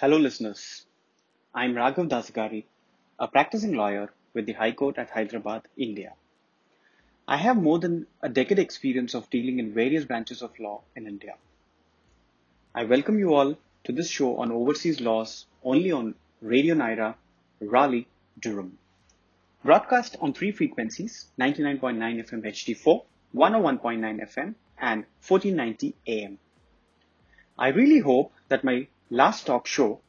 Hello, listeners. I'm Raghav Dasagiri, a practicing lawyer with the High Court at Hyderabad, India. I have more than a decade experience of dealing in various branches of law in India. I welcome you all to this show on overseas laws only on Radio Nyra, Raleigh, Durham. Broadcast on three frequencies 99.9 FM HD4, 101.9 FM, and 1490 AM. I really hope that my last talk show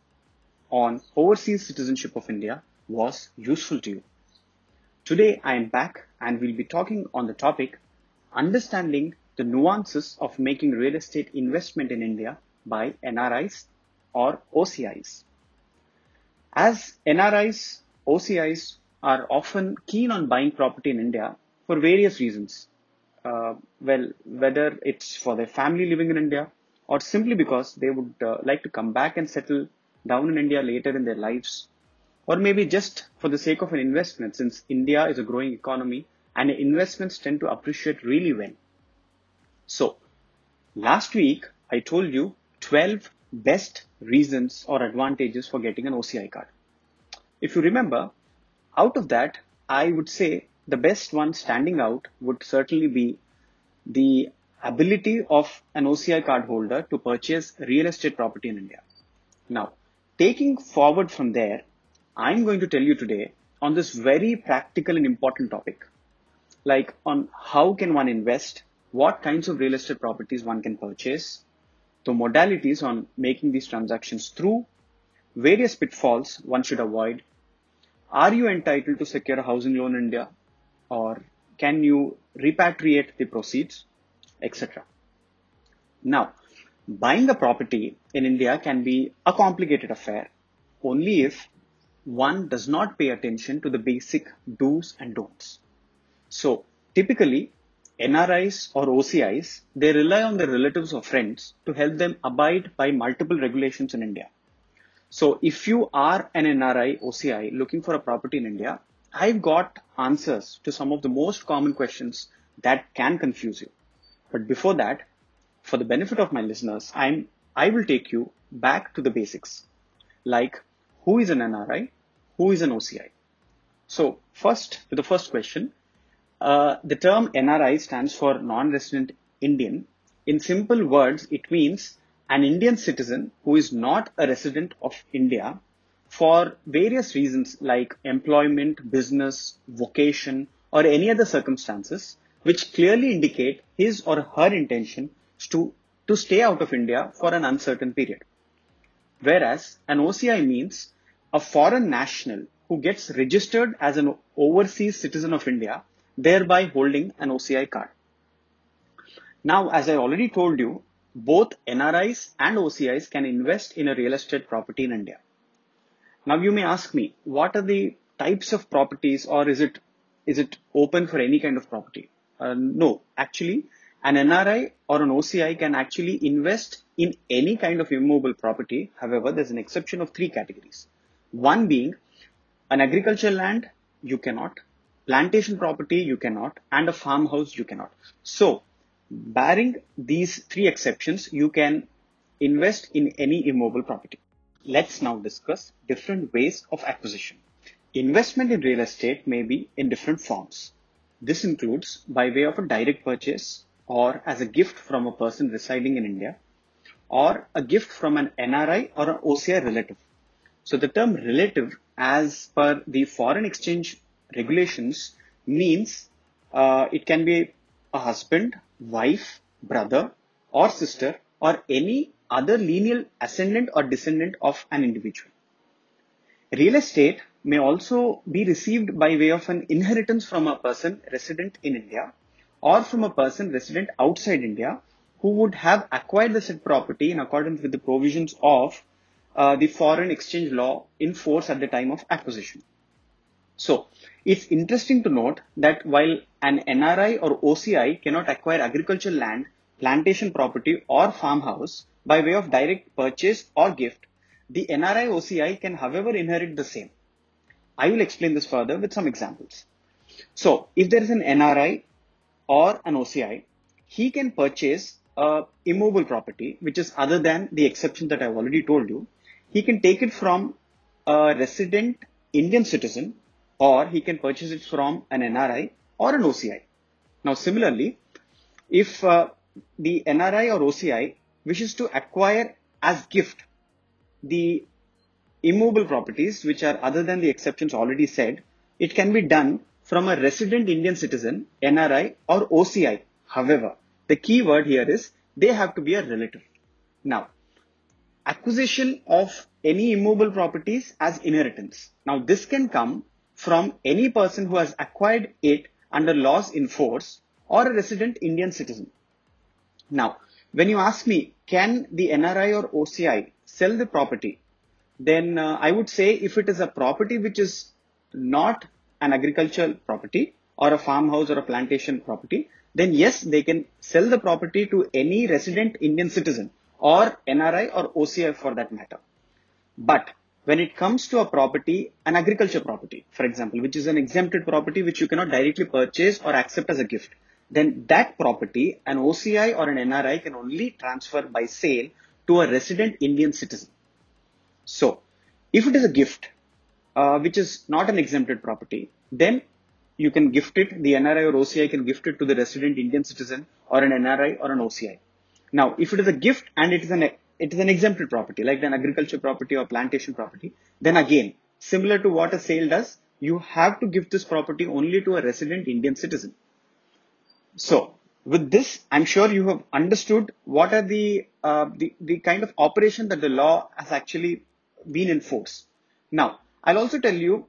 on overseas citizenship of India was useful to you. Today I am back and we'll be talking on the topic understanding the nuances of making real estate investment in India by NRIs or OCIs. As NRIs, OCIs are often keen on buying property in India for various reasons. Uh, well, whether it's for their family living in India or simply because they would uh, like to come back and settle down in India later in their lives, or maybe just for the sake of an investment, since India is a growing economy and investments tend to appreciate really well. So, last week I told you 12 best reasons or advantages for getting an OCI card. If you remember, out of that, I would say the best one standing out would certainly be the ability of an OCI card holder to purchase real estate property in India. Now, taking forward from there, I'm going to tell you today on this very practical and important topic, like on how can one invest, what kinds of real estate properties one can purchase, the modalities on making these transactions through, various pitfalls one should avoid. Are you entitled to secure a housing loan in India or can you repatriate the proceeds? Etc. Now, buying a property in India can be a complicated affair only if one does not pay attention to the basic do's and don'ts. So, typically, NRIs or OCIs, they rely on their relatives or friends to help them abide by multiple regulations in India. So, if you are an NRI OCI looking for a property in India, I've got answers to some of the most common questions that can confuse you. But before that, for the benefit of my listeners, I'm, I will take you back to the basics, like who is an NRI, who is an OCI. So first, to the first question, uh, the term NRI stands for non-resident Indian. In simple words, it means an Indian citizen who is not a resident of India for various reasons like employment, business, vocation, or any other circumstances which clearly indicate his or her intention to, to stay out of India for an uncertain period. Whereas an OCI means a foreign national who gets registered as an overseas citizen of India, thereby holding an OCI card. Now, as I already told you, both NRIs and OCIs can invest in a real estate property in India. Now you may ask me, what are the types of properties or is it, is it open for any kind of property? Uh, no, actually, an NRI or an OCI can actually invest in any kind of immovable property. However, there's an exception of three categories. One being an agricultural land, you cannot, plantation property, you cannot, and a farmhouse, you cannot. So, barring these three exceptions, you can invest in any immovable property. Let's now discuss different ways of acquisition. Investment in real estate may be in different forms. This includes by way of a direct purchase or as a gift from a person residing in India or a gift from an NRI or an OCI relative. So the term relative as per the foreign exchange regulations means uh, it can be a husband, wife, brother or sister or any other lineal ascendant or descendant of an individual. Real estate may also be received by way of an inheritance from a person resident in India or from a person resident outside India who would have acquired the said property in accordance with the provisions of uh, the foreign exchange law in force at the time of acquisition. So, it's interesting to note that while an NRI or OCI cannot acquire agricultural land, plantation property or farmhouse by way of direct purchase or gift, the NRI OCI can however inherit the same. I will explain this further with some examples. So if there is an NRI or an OCI, he can purchase a immovable property, which is other than the exception that I've already told you. he can take it from a resident Indian citizen or he can purchase it from an NRI or an OCI. Now, similarly, if uh, the NRI or OCI wishes to acquire as gift the immovable properties which are other than the exceptions already said, it can be done from a resident Indian citizen, NRI or OCI. However, the key word here is they have to be a relative. Now, acquisition of any immovable properties as inheritance. Now, this can come from any person who has acquired it under laws in force or a resident Indian citizen. Now, when you ask me, can the NRI or OCI sell the property? Then uh, I would say if it is a property which is not an agricultural property or a farmhouse or a plantation property, then yes, they can sell the property to any resident Indian citizen or NRI or OCI for that matter. But when it comes to a property, an agriculture property, for example, which is an exempted property which you cannot directly purchase or accept as a gift, then that property, an OCI or an NRI can only transfer by sale to a resident Indian citizen. So, if it is a gift, uh, which is not an exempted property, then you can gift it, the NRI or OCI can gift it to the resident Indian citizen or an NRI or an OCI. Now, if it is a gift and it is an it is an exempted property, like an agriculture property or plantation property, then again, similar to what a sale does, you have to give this property only to a resident Indian citizen. So, with this, I'm sure you have understood what are the, uh, the, the kind of operation that the law has actually been in force. Now, I'll also tell you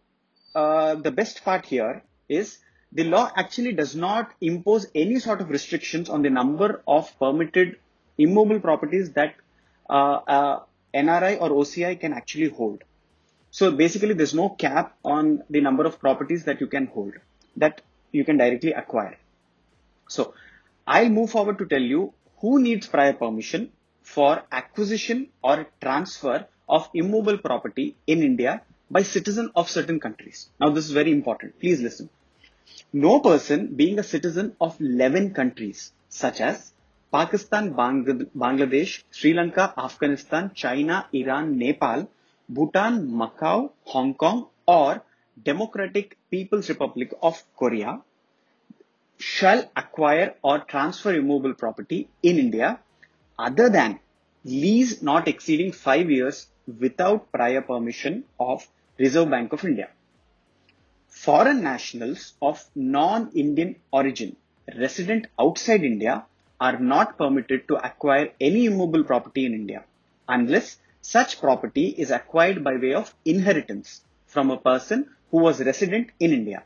uh, the best part here is the law actually does not impose any sort of restrictions on the number of permitted immobile properties that uh, uh, NRI or OCI can actually hold. So basically, there's no cap on the number of properties that you can hold that you can directly acquire. So I'll move forward to tell you who needs prior permission for acquisition or transfer of immovable property in India by citizen of certain countries. Now this is very important. Please listen. No person being a citizen of 11 countries such as Pakistan, Bangladesh, Sri Lanka, Afghanistan, China, Iran, Nepal, Bhutan, Macau, Hong Kong, or Democratic People's Republic of Korea shall acquire or transfer immovable property in India other than lease not exceeding five years without prior permission of Reserve Bank of India. Foreign nationals of non-Indian origin resident outside India are not permitted to acquire any immovable property in India unless such property is acquired by way of inheritance from a person who was resident in India.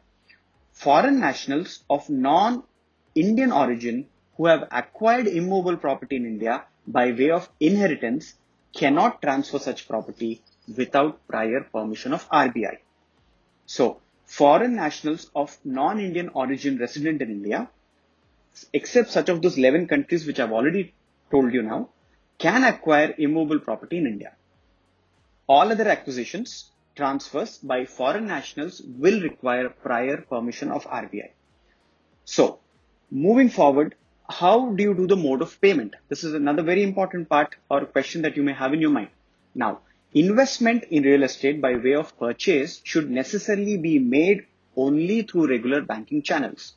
Foreign nationals of non-Indian origin who have acquired immovable property in India by way of inheritance cannot transfer such property without prior permission of RBI. So, foreign nationals of non-Indian origin resident in India except such of those 11 countries which I've already told you now, can acquire immovable property in India. All other acquisitions, transfers by foreign nationals will require prior permission of RBI. So, moving forward, how do you do the mode of payment? This is another very important part or question that you may have in your mind. Now, investment in real estate by way of purchase should necessarily be made only through regular banking channels.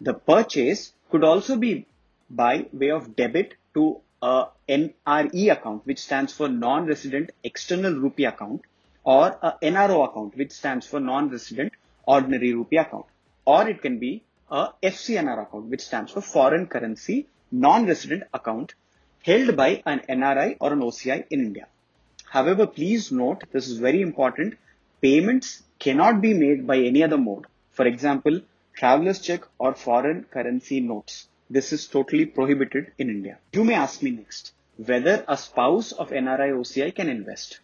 The purchase could also be by way of debit to a NRE account, which stands for non-resident external rupee account, or a NRO account, which stands for non-resident ordinary rupee account, or it can be a FCNR account, which stands for foreign currency non-resident account held by an NRI or an OCI in India. However, please note, this is very important, payments cannot be made by any other mode. For example, traveler's check or foreign currency notes. This is totally prohibited in India. You may ask me next whether a spouse of NRI OCI can invest.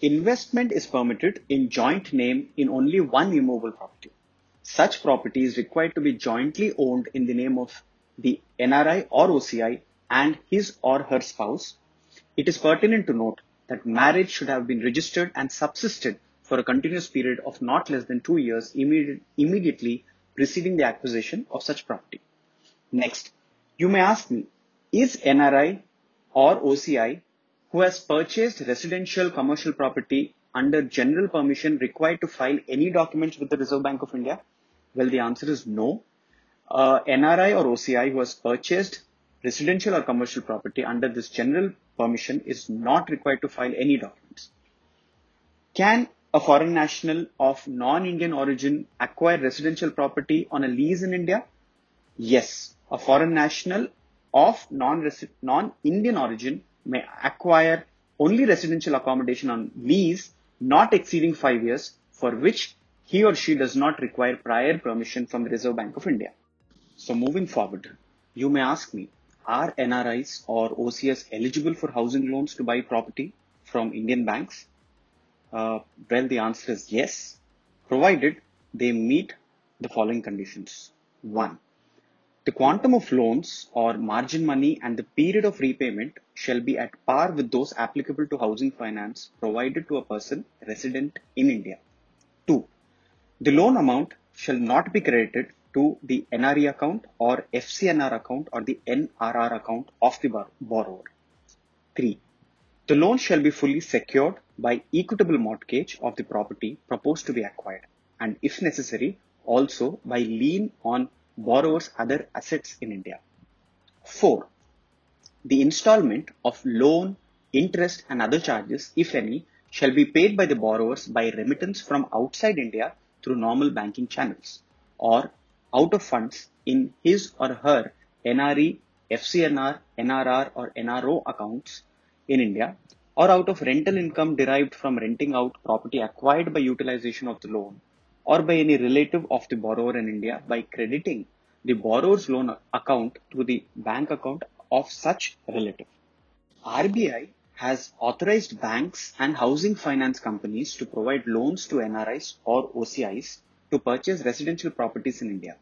Investment is permitted in joint name in only one immovable property. Such property is required to be jointly owned in the name of the NRI or OCI and his or her spouse. It is pertinent to note that marriage should have been registered and subsisted for a continuous period of not less than two years immediate, immediately preceding the acquisition of such property. Next, you may ask me, is NRI or OCI who has purchased residential commercial property under general permission required to file any documents with the Reserve Bank of India? Well, the answer is no. Uh, NRI or OCI who has purchased residential or commercial property under this general permission is not required to file any documents. Can a foreign national of non-Indian origin acquire residential property on a lease in India? Yes, a foreign national of non-Indian origin may acquire only residential accommodation on lease not exceeding five years for which he or she does not require prior permission from the Reserve Bank of India. So moving forward, you may ask me, are NRIs or OCS eligible for housing loans to buy property from Indian banks? Uh, well, the answer is yes, provided they meet the following conditions. One, the quantum of loans or margin money and the period of repayment shall be at par with those applicable to housing finance provided to a person resident in India. Two, the loan amount shall not be credited to the NRE account or FCNR account or the NRR account of the borrower. 3. The loan shall be fully secured by equitable mortgage of the property proposed to be acquired and if necessary also by lien on borrower's other assets in India. 4. The installment of loan, interest and other charges, if any, shall be paid by the borrowers by remittance from outside India through normal banking channels or out of funds in his or her NRE, FCNR, NRR or NRO accounts in India or out of rental income derived from renting out property acquired by utilization of the loan or by any relative of the borrower in India by crediting the borrower's loan account to the bank account of such relative. RBI has authorized banks and housing finance companies to provide loans to NRIs or OCIs to purchase residential properties in India.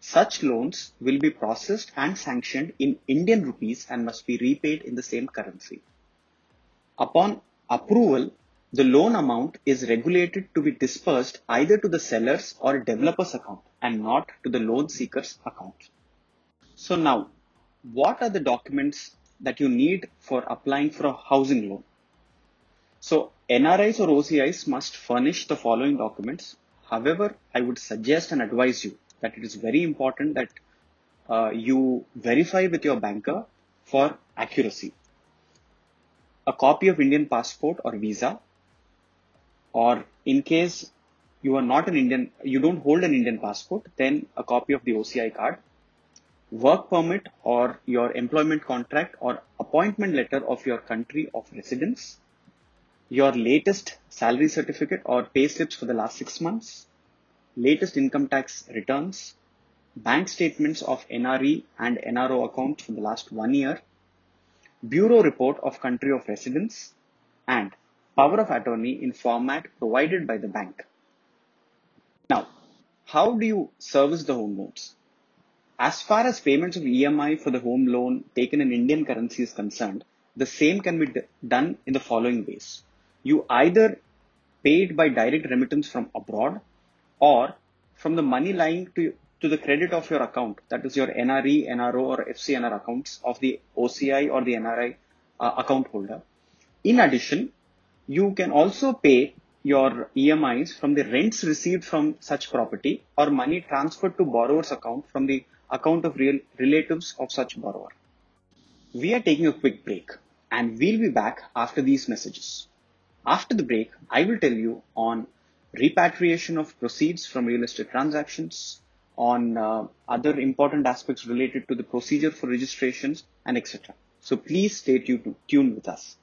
Such loans will be processed and sanctioned in Indian rupees and must be repaid in the same currency. Upon approval, the loan amount is regulated to be dispersed either to the seller's or developer's account and not to the loan seeker's account. So now, what are the documents that you need for applying for a housing loan? So NRIs or OCIs must furnish the following documents. However, I would suggest and advise you that it is very important that uh, you verify with your banker for accuracy. A copy of Indian passport or visa, or in case you are not an Indian, you don't hold an Indian passport, then a copy of the OCI card, work permit or your employment contract or appointment letter of your country of residence, your latest salary certificate or pay slips for the last six months, latest income tax returns, bank statements of NRE and NRO accounts for the last one year, bureau report of country of residence, and power of attorney in format provided by the bank. Now, how do you service the home loans? As far as payments of EMI for the home loan taken in Indian currency is concerned, the same can be done in the following ways. You either paid by direct remittance from abroad or from the money lying to, to the credit of your account, that is your NRE, NRO or FCNR accounts of the OCI or the NRI uh, account holder. In addition, you can also pay your EMIs from the rents received from such property or money transferred to borrower's account from the account of real relatives of such borrower. We are taking a quick break and we'll be back after these messages. After the break, I will tell you on repatriation of proceeds from real estate transactions, on uh, other important aspects related to the procedure for registrations and etc. So please stay tuned, tuned with us.